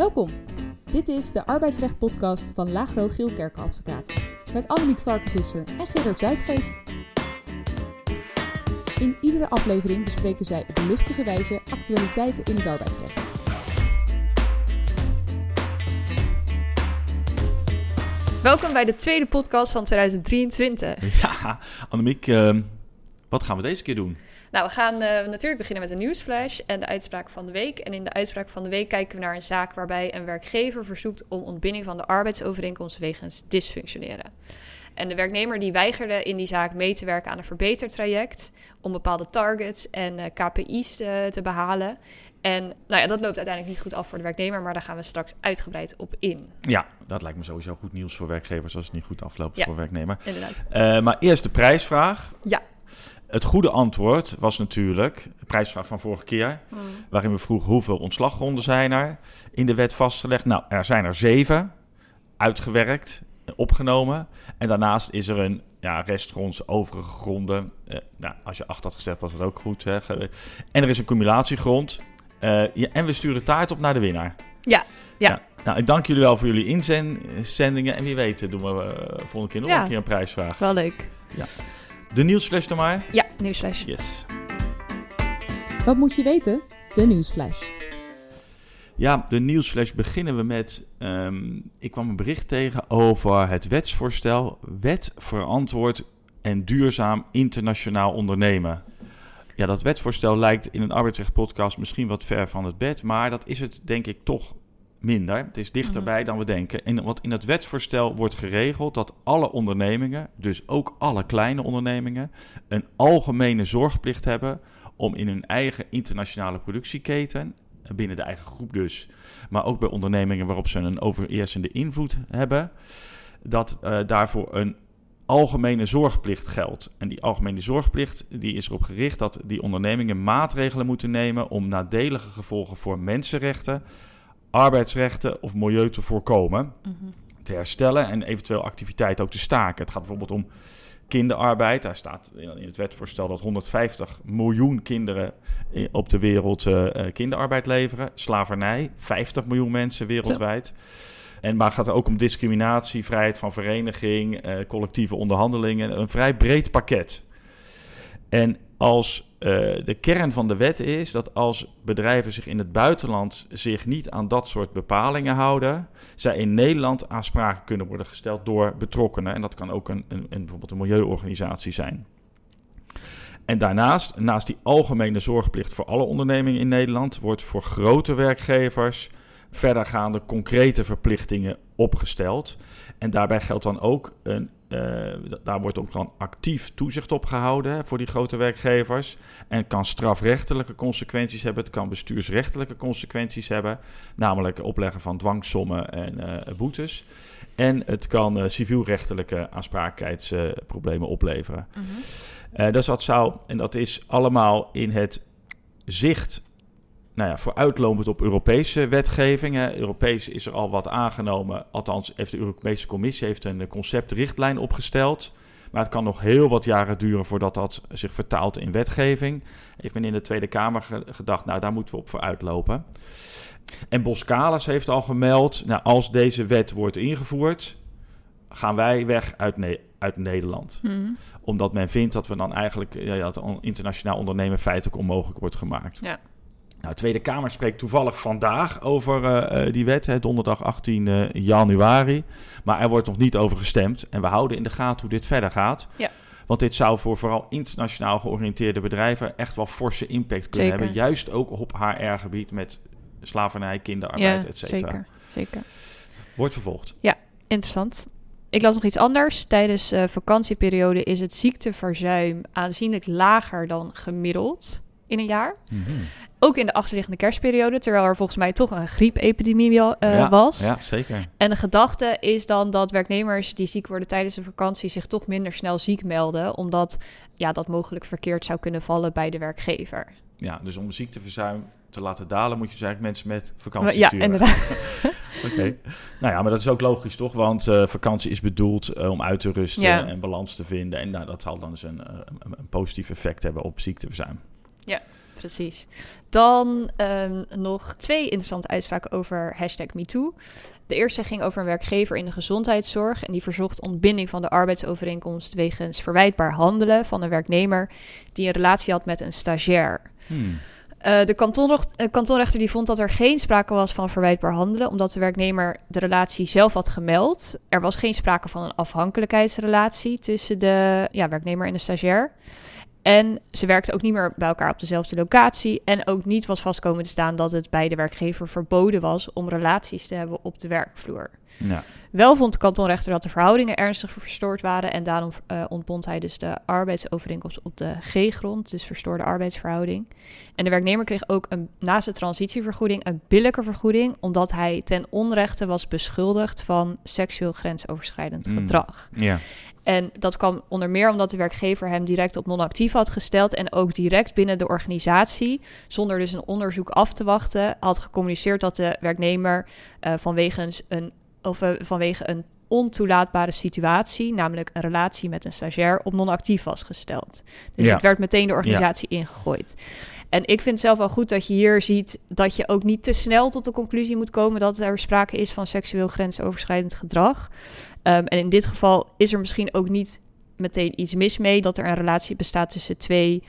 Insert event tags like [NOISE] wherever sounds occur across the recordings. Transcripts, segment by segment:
Welkom. Dit is de arbeidsrecht-podcast van Lagro Gielkerken Advocaten. Met Annemiek Varkenvisser en Gerard Zuidgeest. In iedere aflevering bespreken zij op luchtige wijze actualiteiten in het arbeidsrecht. Welkom bij de tweede podcast van 2023. Ja, Annemiek, uh, wat gaan we deze keer doen? Nou, we gaan uh, natuurlijk beginnen met een nieuwsflash en de uitspraak van de week. En in de uitspraak van de week kijken we naar een zaak waarbij een werkgever verzoekt om ontbinding van de arbeidsovereenkomst wegens dysfunctioneren. En de werknemer die weigerde in die zaak mee te werken aan een verbetertraject om bepaalde targets en uh, KPI's uh, te behalen. En nou ja, dat loopt uiteindelijk niet goed af voor de werknemer, maar daar gaan we straks uitgebreid op in. Ja, dat lijkt me sowieso goed nieuws voor werkgevers als het niet goed afloopt Ja, voor werknemer. Inderdaad. Uh, maar eerst de prijsvraag. Ja. Het goede antwoord was natuurlijk de prijsvraag van vorige keer, Hmm. waarin we vroegen hoeveel ontslaggronden zijn er in de wet vastgelegd. Nou, er zijn er zeven, uitgewerkt, opgenomen. En daarnaast is er een ja, restgronds, overige gronden. Eh, nou, als je acht had gezegd, was dat ook goed. Hè? En er is een cumulatiegrond. Eh, ja, en we sturen taart op naar de winnaar. Ja, ja. Nou, ik dank jullie wel voor jullie inzendingen. En wie weet eh, doen we volgende keer nog Ja. een keer een prijsvraag. Wel leuk. De nieuwsflash dan maar. Ja, nieuwsflash. Yes. Wat moet je weten? De nieuwsflash. Ja, de nieuwsflash beginnen we met... ehm, ik kwam een bericht tegen over het wetsvoorstel... Wet verantwoord en duurzaam internationaal ondernemen. Ja, dat wetsvoorstel lijkt in een arbeidsrechtpodcast misschien wat ver van het bed... maar dat is het denk ik toch minder. Het is dichterbij dan we denken. En wat in het wetsvoorstel wordt geregeld... dat alle ondernemingen, dus ook alle kleine ondernemingen... een algemene zorgplicht hebben om in hun eigen internationale productieketen binnen de eigen groep dus, maar ook bij ondernemingen waarop ze een overheersende invloed hebben, dat eh, daarvoor een algemene zorgplicht geldt. En die algemene zorgplicht die is erop gericht dat die ondernemingen maatregelen moeten nemen om nadelige gevolgen voor mensenrechten, arbeidsrechten of milieu te voorkomen, Mhm. te herstellen en eventueel activiteit ook te staken. Het gaat bijvoorbeeld om kinderarbeid. Daar staat in het wetsvoorstel dat 150 miljoen kinderen i- op de wereld eh, eh, kinderarbeid leveren. Slavernij, 50 miljoen mensen wereldwijd. En maar het gaat ook om discriminatie, vrijheid van vereniging, eh, collectieve onderhandelingen. Een vrij breed pakket. En als eh, de kern van de wet is dat als bedrijven zich in het buitenland zich niet aan dat soort bepalingen houden, zij in Nederland aanspraken kunnen worden gesteld door betrokkenen. En dat kan ook een, een, een, bijvoorbeeld een milieuorganisatie zijn. En daarnaast, naast die algemene zorgplicht voor alle ondernemingen in Nederland, wordt voor grote werkgevers verdergaande concrete verplichtingen opgesteld. En daarbij geldt dan ook een. Eh, daar wordt ook dan actief toezicht op gehouden hè, voor die grote werkgevers. En kan strafrechtelijke consequenties hebben, het kan bestuursrechtelijke consequenties hebben, namelijk opleggen van dwangsommen en eh, boetes. En het kan eh, civielrechtelijke aansprakelijkheidsproblemen opleveren. Mhm. Dus dat zou, en dat is allemaal in het zicht, nou ja, vooruitlopend op Europese wetgeving. Hè. Europees is er al wat aangenomen, althans heeft de Europese Commissie heeft een conceptrichtlijn opgesteld. Maar het kan nog heel wat jaren duren voordat dat zich vertaalt in wetgeving. Heeft men in de Tweede Kamer ge- gedacht, nou daar moeten we op vooruitlopen. En Boskalis heeft al gemeld, nou, als deze wet wordt ingevoerd, gaan wij weg uit, Ne- uit Nederland Mhm. omdat men vindt dat we dan eigenlijk ja, on- internationaal ondernemen feitelijk onmogelijk wordt gemaakt. Ja. Nou, de Tweede Kamer spreekt toevallig vandaag over eh, eh, die wet, hè, donderdag 18 eh, januari. Maar er wordt nog niet over gestemd. En we houden in de gaten hoe dit verder gaat. Ja. Want dit zou voor vooral internationaal georiënteerde bedrijven echt wel forse impact kunnen Zeker. hebben. Juist ook op HR-gebied met slavernij, kinderarbeid, Ja, et cetera. zeker. zeker. Wordt vervolgd. Interessant. Ik las nog iets anders. Tijdens eh vakantieperiode is het ziekteverzuim aanzienlijk lager dan gemiddeld in een jaar. Ook in de achterliggende kerstperiode, terwijl er volgens mij toch een griepepidemie eh, ja, was. Ja, zeker. En de gedachte is dan dat werknemers die ziek worden tijdens de vakantie zich toch minder snel ziek melden, omdat ja, dat mogelijk verkeerd zou kunnen vallen bij de werkgever. Ja, dus om ziekteverzuim te laten dalen, moet je dus eigenlijk mensen met vakantie ja, sturen. inderdaad. [LAUGHS] Oké. Nou ja, maar dat is ook logisch toch? Want eh, vakantie is bedoeld eh, om uit te rusten Ja. en balans te vinden. En nou, dat zal dan dus een, een, een positief effect hebben op ziekteverzuim. Precies. Dan ehm, nog twee interessante uitspraken over hashtag MeToo. De eerste ging over een werkgever in de gezondheidszorg. En die verzocht ontbinding van de arbeidsovereenkomst wegens verwijtbaar handelen van een werknemer die een relatie had met een stagiair. Hmm. Uh, de kantonrecht, uh, kantonrechter die vond dat er geen sprake was van verwijtbaar handelen, omdat de werknemer de relatie zelf had gemeld. Er was geen sprake van een afhankelijkheidsrelatie tussen de ja, werknemer en de stagiair. En ze werkten ook niet meer bij elkaar op dezelfde locatie. En ook niet was vastkomen te staan dat het bij de werkgever verboden was om relaties te hebben op de werkvloer. Ja. Wel vond de kantonrechter dat de verhoudingen ernstig verstoord waren. En daarom uh, ontbond hij dus de arbeidsovereenkomst op de G-grond, dus verstoorde arbeidsverhouding. En de werknemer kreeg ook een, naast de transitievergoeding een billijke vergoeding, omdat hij ten onrechte was beschuldigd van seksueel grensoverschrijdend Mm. gedrag. Ja. En dat kwam onder meer omdat de werkgever hem direct op non-actief had gesteld en ook direct binnen de organisatie, zonder dus een onderzoek af te wachten, had gecommuniceerd dat de werknemer uh, vanwege een, of, vanwege een ontoelaatbare situatie, namelijk een relatie met een stagiair, op non-actief was gesteld. Dus Ja. het werd meteen de organisatie ingegooid. En ik vind zelf wel goed dat je hier ziet dat je ook niet te snel tot de conclusie moet komen dat er sprake is van seksueel grensoverschrijdend gedrag. Um, en in dit geval is er misschien ook niet meteen iets mis mee dat er een relatie bestaat tussen twee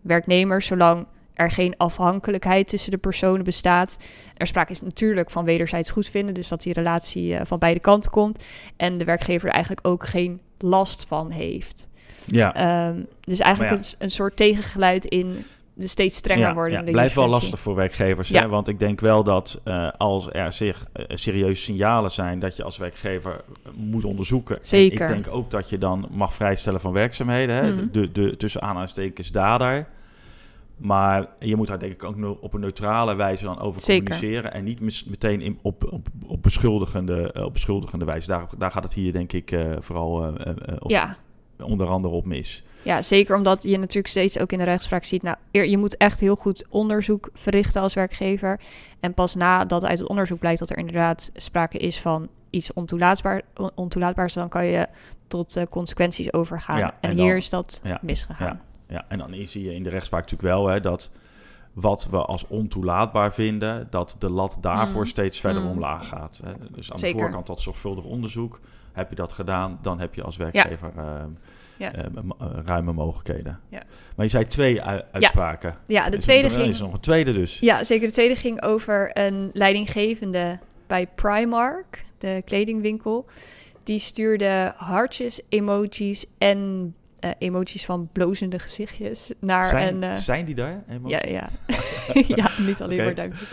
werknemers, zolang er geen afhankelijkheid tussen de personen bestaat. Er sprake is natuurlijk van wederzijds goedvinden, dus dat die relatie uh, van beide kanten komt. En de werkgever er eigenlijk ook geen last van heeft. Ja. Um, dus eigenlijk ja. een, een, soort tegengeluid in de steeds strenger ja, wordende ja, blijft wel lastig voor werkgevers. Ja. Hè? Want ik denk wel dat uh, als er zich uh, serieuze signalen zijn... dat je als werkgever moet onderzoeken. Zeker. En ik denk ook dat je dan mag vrijstellen van werkzaamheden. Hè? Mhm. De, de, tussen aanhalingstekens dader. Maar je moet daar denk ik ook no- op een neutrale wijze dan over Zeker. communiceren. En niet meteen in, op, op, op, beschuldigende, uh, op beschuldigende wijze. Daar, daar gaat het hier denk ik uh, vooral uh, op, Ja. onder andere op mis. Ja, zeker omdat je natuurlijk steeds ook in de rechtspraak ziet... nou, je moet echt heel goed onderzoek verrichten als werkgever. En pas nadat uit het onderzoek blijkt dat er inderdaad sprake is van iets ontoelaatbaar, on- ontoelaatbaars... dan kan je tot consequenties overgaan. Ja, en en hier is dat ja, misgegaan. Ja, en dan zie je in de rechtspraak natuurlijk wel hè, dat wat we als ontoelaatbaar vinden, dat de lat daarvoor Mm. steeds verder Mm. omlaag gaat. Hè. Dus aan Zeker. de voorkant dat zorgvuldig onderzoek. Heb je dat gedaan, dan heb je als werkgever ehm, Ja. eh, ruime mogelijkheden. Ja. Maar je zei twee uitspraken. Ja, de Is- tweede er ging... is nog een tweede dus. Ja, zeker. De tweede ging over een leidinggevende bij Primark, de kledingwinkel. Die stuurde hartjes, emojis en eh, emojis van blozende gezichtjes naar zijn, een... eh, zijn die daar? Helemaal? ja, ja. [LAUGHS] ja, niet alleen maar duimpjes.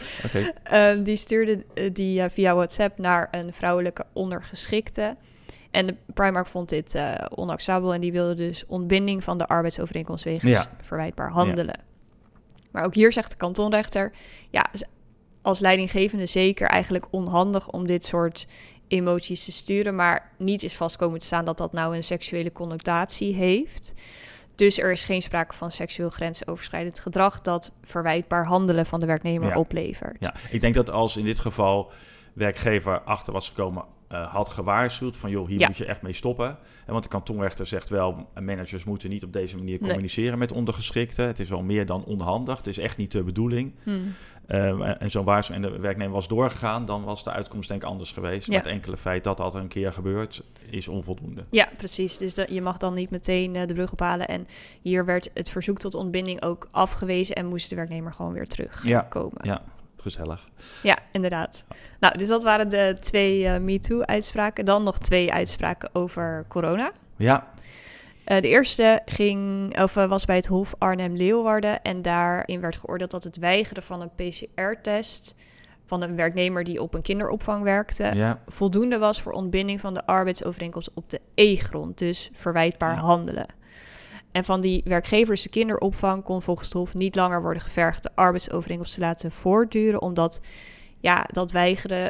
Ehm, die stuurde eh, die via WhatsApp naar een vrouwelijke ondergeschikte. En de Primark vond dit eh, onacceptabel en die wilde dus ontbinding van de arbeidsovereenkomst wegens Ja. verwijtbaar handelen. Maar ook hier zegt de kantonrechter, ja, als leidinggevende zeker eigenlijk onhandig om dit soort emoties te sturen, maar niet is vastkomen te staan dat dat nou een seksuele connotatie heeft. Dus er is geen sprake van seksueel grensoverschrijdend gedrag dat verwijtbaar handelen van de werknemer Ja. oplevert. Ja, ik denk dat als in dit geval werkgever achter was gekomen, eh, had gewaarschuwd van joh, hier Ja. moet je echt mee stoppen. En want de kantonrechter zegt wel, managers moeten niet op deze manier Nee. communiceren met ondergeschikten. Het is wel meer dan onhandig. Het is echt niet de bedoeling. Hmm. Eh, en- zo'n waarschuwing en de werknemer was doorgegaan, dan was de uitkomst denk ik anders geweest. Ja. Maar het enkele feit dat dat een keer gebeurt, is onvoldoende. Ja, precies. Dus je mag dan niet meteen eh, de brug ophalen. En hier werd het verzoek tot ontbinding ook afgewezen en moest de werknemer gewoon weer terugkomen. Ja. Ja, gezellig. Ja, inderdaad. Nou, dus dat waren de twee eh, MeToo-uitspraken. Dan nog twee uitspraken over corona. Ja, Eh, de eerste ging, of, eh, was bij het Hof Arnhem-Leeuwarden. En daarin werd geoordeeld dat het weigeren van een PCR-test van een werknemer die op een kinderopvang werkte, ja, voldoende was voor ontbinding van de arbeidsovereenkomst op de E-grond. Dus verwijtbaar Ja. handelen. En van die werkgevers de kinderopvang kon volgens het Hof niet langer worden gevergd de arbeidsovereenkomst te laten voortduren, omdat ja, dat weigeren,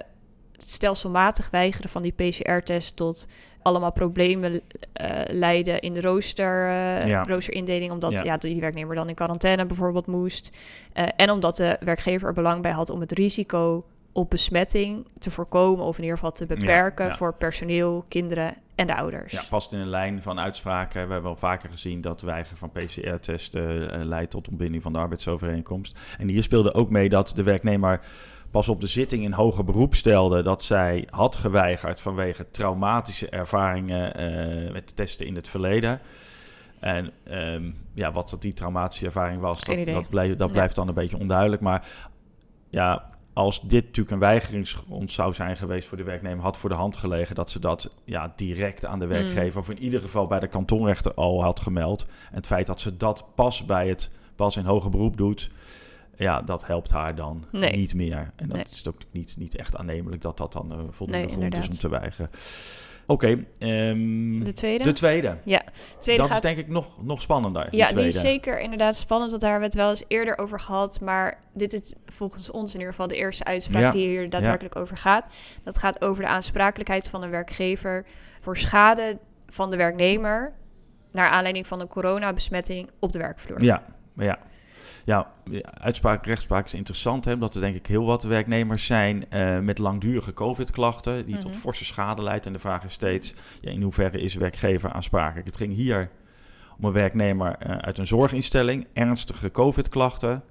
het stelselmatig weigeren van die PCR-test tot allemaal problemen eh, leiden in de rooster, Ja. roosterindeling, omdat Ja. ja. die werknemer dan in quarantaine bijvoorbeeld moest. Eh, en omdat de werkgever er belang bij had om het risico op besmetting te voorkomen of in ieder geval te beperken ja. voor personeel, kinderen en de ouders. Ja, past in een lijn van uitspraken. We hebben al vaker gezien dat weigeren van PCR-testen uh, leidt tot ontbinding van de arbeidsovereenkomst. En hier speelde ook mee dat de werknemer pas op de zitting in hoger beroep stelde dat zij had geweigerd vanwege traumatische ervaringen uh, met testen in het verleden. En um, ja, wat dat die traumatische ervaring was, dat, dat, dat blijft dan een beetje onduidelijk. Maar ja, als dit natuurlijk een weigeringsgrond zou zijn geweest voor de werknemer, had voor de hand gelegen dat ze dat ja, direct aan de mm. werkgever, of in ieder geval bij de kantonrechter al had gemeld. En het feit dat ze dat pas bij het pas in hoger beroep doet, ja, dat helpt haar dan niet meer. En dat is ook niet, niet echt aannemelijk dat dat dan uh, voldoende nee, grond is om te weigeren. Oké. Ehm, de tweede? De tweede. Ja. Tweede dat is denk ik nog, nog spannender. Ja, die is zeker inderdaad spannend, want daar hebben we het wel eens eerder over gehad. Maar dit is volgens ons in ieder geval de eerste uitspraak die hier daadwerkelijk over gaat. Dat gaat over de aansprakelijkheid van een werkgever voor schade van de werknemer... naar aanleiding van een coronabesmetting op de werkvloer. Ja, ja. Ja, uitspraak, rechtspraak is interessant, hè, omdat er denk ik heel wat werknemers zijn uh, met langdurige COVID-klachten, die tot mhm. forse schade leidt. En de vraag is steeds, ja, in hoeverre is werkgever aansprakelijk? Het ging hier om een werknemer uh, uit een zorginstelling, ernstige COVID-klachten.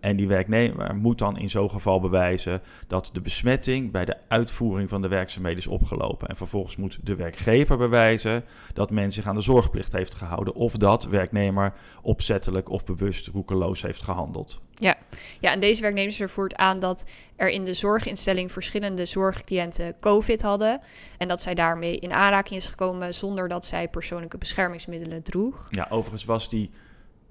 En die werknemer moet dan in zo'n geval bewijzen dat de besmetting bij de uitvoering van de werkzaamheden is opgelopen. En vervolgens moet de werkgever bewijzen dat men zich aan de zorgplicht heeft gehouden of dat werknemer opzettelijk of bewust roekeloos heeft gehandeld. Ja, ja en deze werknemer voert aan dat er in de zorginstelling verschillende zorgcliënten COVID hadden. En dat zij daarmee in aanraking is gekomen zonder dat zij persoonlijke beschermingsmiddelen droeg. Ja, overigens was die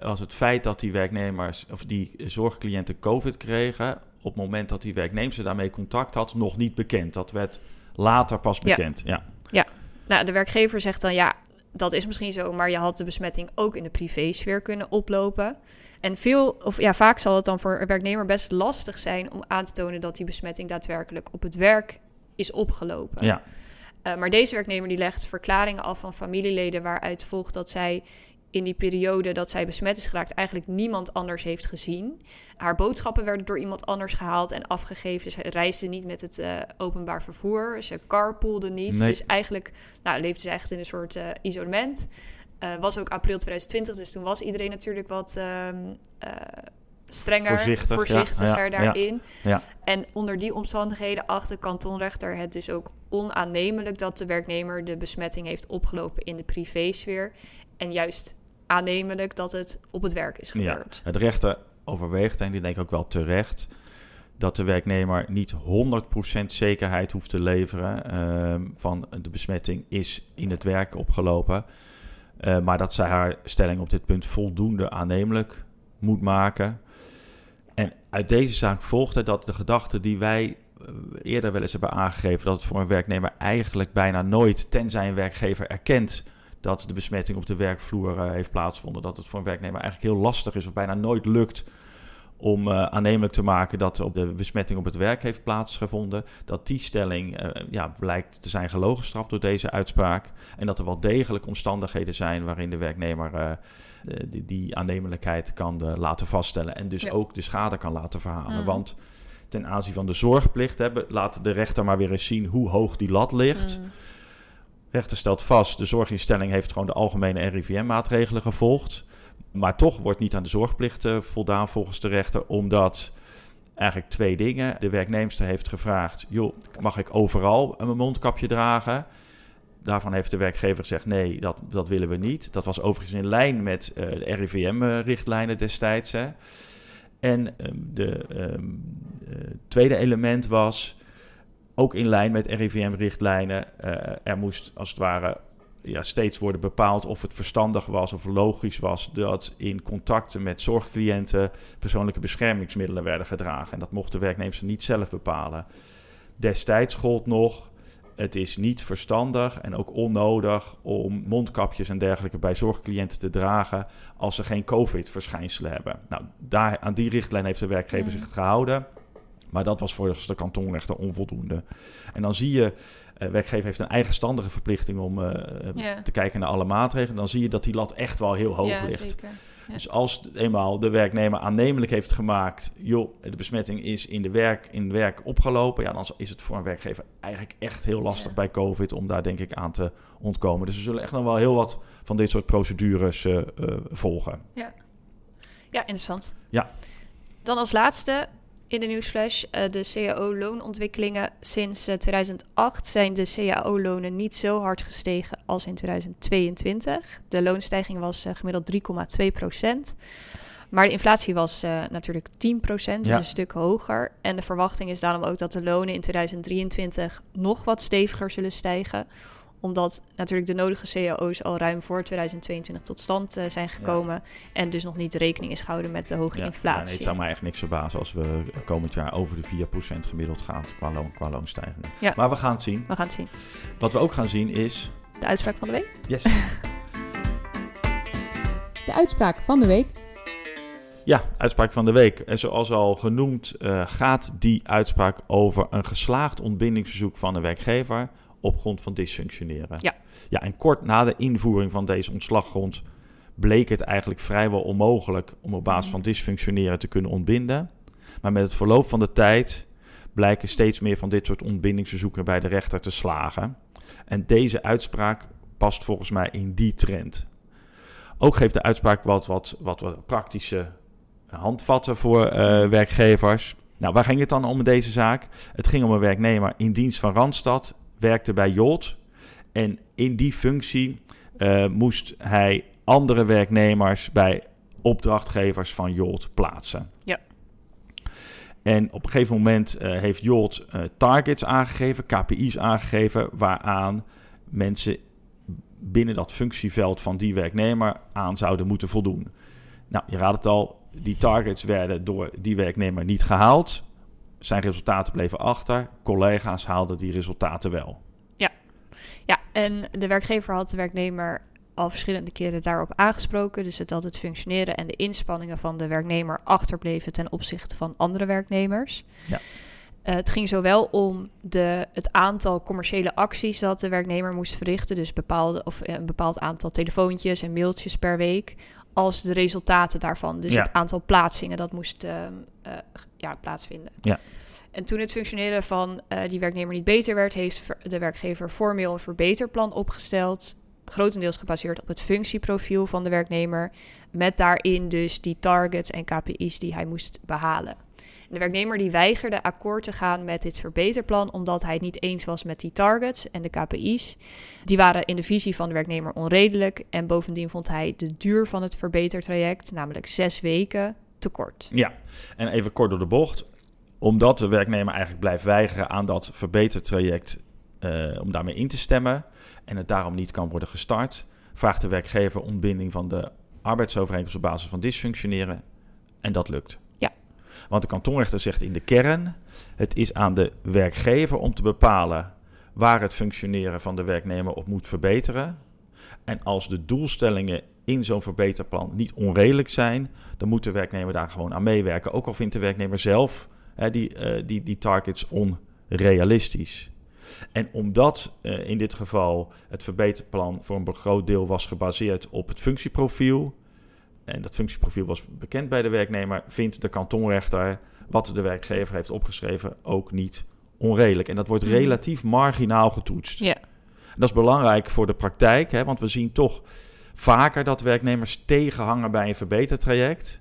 als het feit dat die werknemers of die zorgcliënten COVID kregen, op het moment dat die werknemer daarmee contact had, nog niet bekend. Dat werd later pas bekend. Ja. ja. Nou, de werkgever zegt dan ja, dat is misschien zo, maar je had de besmetting ook in de privésfeer kunnen oplopen. En veel, of ja, vaak zal het dan voor een werknemer best lastig zijn om aan te tonen dat die besmetting daadwerkelijk op het werk is opgelopen. Ja. Uh, maar deze werknemer die legt verklaringen af van familieleden waaruit volgt dat zij in die periode dat zij besmet is geraakt eigenlijk niemand anders heeft gezien. Haar boodschappen werden door iemand anders gehaald en afgegeven. Ze reisde niet met het uh, openbaar vervoer. Ze carpoolde niet. Nee. Dus eigenlijk nou, leefde ze echt in een soort uh, isolement. Uh, was ook april 2020, dus toen was iedereen natuurlijk wat ehm, strenger, Voorzichtig, voorzichtiger ja, daarin. Ja, en onder die omstandigheden acht de kantonrechter het dus ook onaannemelijk dat de werknemer de besmetting heeft opgelopen in de privésfeer. En juist aannemelijk dat het op het werk is gebeurd. Ja, het rechter overweegt, en die denk ik ook wel terecht, dat de werknemer niet 100% zekerheid hoeft te leveren uh, van de besmetting is in het werk opgelopen. Uh, maar dat zij haar stelling op dit punt voldoende aannemelijk moet maken. En uit deze zaak volgt dat de gedachte die wij eh, eerder wel eens hebben aangegeven, dat het voor een werknemer eigenlijk bijna nooit, tenzij een werkgever erkent dat de besmetting op de werkvloer uh, heeft plaatsgevonden. Dat het voor een werknemer eigenlijk heel lastig is of bijna nooit lukt om uh, aannemelijk te maken dat op de besmetting op het werk heeft plaatsgevonden. Dat die stelling uh, ja, blijkt te zijn gelogenstraft door deze uitspraak. En dat er wel degelijk omstandigheden zijn waarin de werknemer die, die, aannemelijkheid kan laten vaststellen. En dus ook de schade kan laten verhalen. Mm. Want ten aanzien van de zorgplicht hebben, laat de rechter maar weer eens zien hoe hoog die lat ligt. Mm rechter stelt vast, de zorginstelling heeft gewoon de algemene RIVM-maatregelen gevolgd. Maar toch wordt niet aan de zorgplicht uh, voldaan volgens de rechter, omdat eigenlijk twee dingen. De werknemster heeft gevraagd, joh, mag ik overal een mondkapje dragen? Daarvan heeft de werkgever gezegd, nee, dat, dat willen we niet. Dat was overigens in lijn met uh, de RIVM-richtlijnen destijds. Hè. En um, de um, uh, tweede element was ook in lijn met RIVM-richtlijnen. Uh, eh, er moest als het ware ja, steeds worden bepaald of het verstandig was of logisch was dat in contacten met zorgcliënten persoonlijke beschermingsmiddelen werden gedragen. En dat mochten werknemers niet zelf bepalen. Destijds gold nog. Het is niet verstandig en ook onnodig om mondkapjes en dergelijke bij zorgcliënten te dragen als ze geen COVID-verschijnselen hebben. Nou, daar, aan die richtlijn heeft de werkgever mm. zich gehouden. Maar dat was volgens de kantonrechter onvoldoende. En dan zie je, uh, werkgever heeft een eigenstandige verplichting om uh, Ja. te kijken naar alle maatregelen. Dan zie je dat die lat echt wel heel hoog ja, ligt. zeker. Ja. Dus als eenmaal de werknemer aannemelijk heeft gemaakt, joh, de besmetting is in, de werk, in werk opgelopen, ja, dan is het voor een werkgever eigenlijk echt heel lastig Ja. bij COVID om daar denk ik aan te ontkomen. Dus we zullen echt nog wel heel wat van dit soort procedures eh, eh, volgen. Ja, interessant. Ja. Dan als laatste in de nieuwsflash eh, de CAO-loonontwikkelingen. Sinds eh, 2008 zijn de CAO-lonen niet zo hard gestegen als in 2022. De loonstijging was eh, gemiddeld 3,2 procent. Maar de inflatie was eh, natuurlijk 10 procent, dus een stuk hoger. En de verwachting is daarom ook dat de lonen in 2023 nog wat steviger zullen stijgen omdat natuurlijk de nodige cao's al ruim voor 2022 tot stand eh, zijn gekomen. En dus nog niet rekening is gehouden met de hoge Ja, inflatie. ja, nee, het zou mij echt niks verbazen als we komend jaar over de 4% gemiddeld gaan qua, loon, qua loonstijgingen. Ja. Maar we gaan het zien. We gaan het zien. Wat we ook gaan zien is... De uitspraak van de week. Yes. [LAUGHS] De uitspraak van de week. Ja, uitspraak van de week. En zoals al genoemd eh, gaat die uitspraak over een geslaagd ontbindingsverzoek van een werkgever op grond van dysfunctioneren. Ja. Ja, en kort na de invoering van deze ontslaggrond bleek het eigenlijk vrijwel onmogelijk om op basis van dysfunctioneren te kunnen ontbinden. Maar met het verloop van de tijd blijken steeds meer van dit soort ontbindingsverzoeken bij de rechter te slagen. En deze uitspraak past volgens mij in die trend. Ook geeft de uitspraak wat, wat, wat, wat praktische handvatten voor eh, werkgevers. Nou, waar ging het dan om in deze zaak? Het ging om een werknemer in dienst van Randstad, werkte bij Jolt. En in die functie eh, moest hij andere werknemers bij opdrachtgevers van Jolt plaatsen. Ja. En op een gegeven moment eh, heeft Jolt eh, targets aangegeven, KPI's aangegeven, waaraan mensen binnen dat functieveld van die werknemer aan zouden moeten voldoen. Nou, je raadt het al, die targets werden door die werknemer niet gehaald. Zijn resultaten bleven achter. Collega's haalden die resultaten wel. Ja, en de werkgever had de werknemer al verschillende keren daarop aangesproken. Dus dat het functioneren en de inspanningen van de werknemer achterbleven ten opzichte van andere werknemers. Ja. Eh, het ging zowel om de, het aantal commerciële acties dat de werknemer moest verrichten, dus bepaalde, of eh, een bepaald aantal telefoontjes en mailtjes per week, als de resultaten daarvan. Dus Ja. het aantal plaatsingen dat moest ehm, eh, ja, plaatsvinden. Ja. En toen het functioneren van eh, die werknemer niet beter werd, heeft de werkgever formeel een verbeterplan opgesteld. Grotendeels gebaseerd op het functieprofiel van de werknemer. Met daarin dus die targets en KPI's die hij moest behalen. De werknemer die weigerde akkoord te gaan met dit verbeterplan omdat hij het niet eens was met die targets en de KPI's. Die waren in de visie van de werknemer onredelijk en bovendien vond hij de duur van het verbetertraject, namelijk zes weken, te kort. Ja, en even kort door de bocht. Omdat de werknemer eigenlijk blijft weigeren aan dat verbetertraject eh, om daarmee in te stemmen en het daarom niet kan worden gestart, vraagt de werkgever ontbinding van de arbeidsovereenkomst op basis van dysfunctioneren en dat lukt. Want de kantonrechter zegt in de kern, het is aan de werkgever om te bepalen waar het functioneren van de werknemer op moet verbeteren. En als de doelstellingen in zo'n verbeterplan niet onredelijk zijn, dan moet de werknemer daar gewoon aan meewerken. Ook al vindt de werknemer zelf hè, die, eh, die, die targets onrealistisch. En omdat eh, in dit geval het verbeterplan voor een groot deel was gebaseerd op het functieprofiel, en dat functieprofiel was bekend bij de werknemer, vindt de kantonrechter wat de werkgever heeft opgeschreven ook niet onredelijk. En dat wordt Mhm. relatief marginaal getoetst. Ja. Dat is belangrijk voor de praktijk, hè, want we zien toch vaker dat werknemers tegenhangen bij een verbetertraject.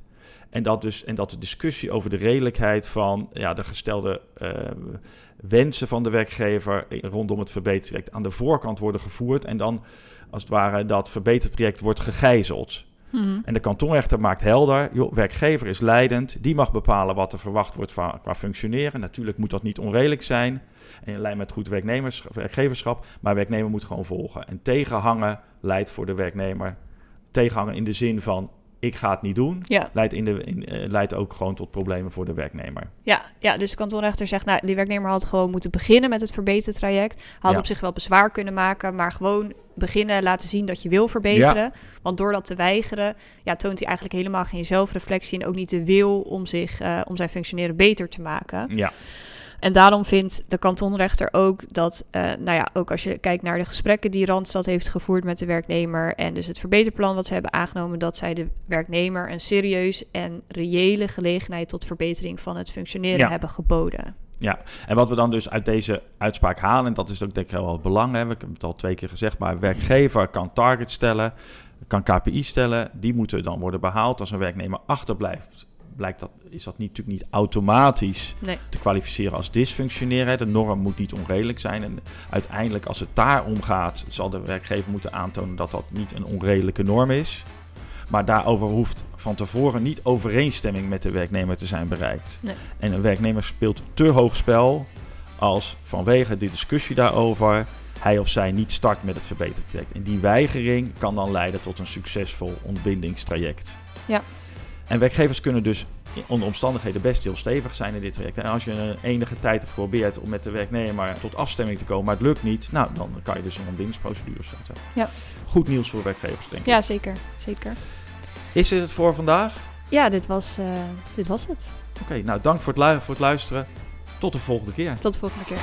En dat, dus, en dat de discussie over de redelijkheid van ja, de gestelde eh, wensen van de werkgever rondom het verbetertraject aan de voorkant worden gevoerd. En dan als het ware dat verbetertraject wordt gegijzeld. Mhm. En de kantonrechter maakt helder, werkgever is leidend, die mag bepalen wat er verwacht wordt van, qua functioneren. Natuurlijk moet dat niet onredelijk zijn en in lijn met goed werknemers, werkgeverschap, maar werknemer moet gewoon volgen. En tegenhangen leidt voor de werknemer, tegenhangen in de zin van ik ga het niet doen, Ja. leidt, in de, in, eh, leidt ook gewoon tot problemen voor de werknemer. Ja, ja, dus de kantonrechter zegt, nou, die werknemer had gewoon moeten beginnen met het verbetertraject. Had Ja. op zich wel bezwaar kunnen maken, maar gewoon beginnen, laten zien dat je wil verbeteren. Want door dat te weigeren, ja, toont hij eigenlijk helemaal geen zelfreflectie en ook niet de wil om, zich, eh, om zijn functioneren beter te maken. Ja, En daarom vindt de kantonrechter ook dat, eh, nou ja, ook als je kijkt naar de gesprekken die Randstad heeft gevoerd met de werknemer en dus het verbeterplan wat ze hebben aangenomen, dat zij de werknemer een serieus en reële gelegenheid tot verbetering van het functioneren Ja. hebben geboden. Ja, en wat we dan dus uit deze uitspraak halen, en dat is ook denk ik wel het belang, hè, we hebben het al twee keer gezegd, maar werkgever kan targets stellen, kan KPI stellen, die moeten dan worden behaald. Als een werknemer achterblijft, blijkt dat, is dat niet, natuurlijk niet automatisch Nee. te kwalificeren als dysfunctioneren. De norm moet niet onredelijk zijn. En uiteindelijk, als het daarom gaat, zal de werkgever moeten aantonen dat dat niet een onredelijke norm is. Maar daarover hoeft van tevoren niet overeenstemming met de werknemer te zijn bereikt. Nee. En een werknemer speelt te hoog spel als vanwege de discussie daarover hij of zij niet start met het verbetertraject. En die weigering kan dan leiden tot een succesvol ontbindingstraject. Ja. En werkgevers kunnen dus onder omstandigheden best heel stevig zijn in dit traject. En als je een enige tijd hebt geprobeerd om met de werknemer tot afstemming te komen, maar het lukt niet, nou dan kan je dus een ontbindingsprocedure starten. Ja. Goed nieuws voor werkgevers, denk ik. Ja, zeker. zeker. Is dit het voor vandaag? Ja, dit was, eh, dit was het. Oké, nou dank voor het, lu- voor het luisteren. Tot de volgende keer. Tot de volgende keer.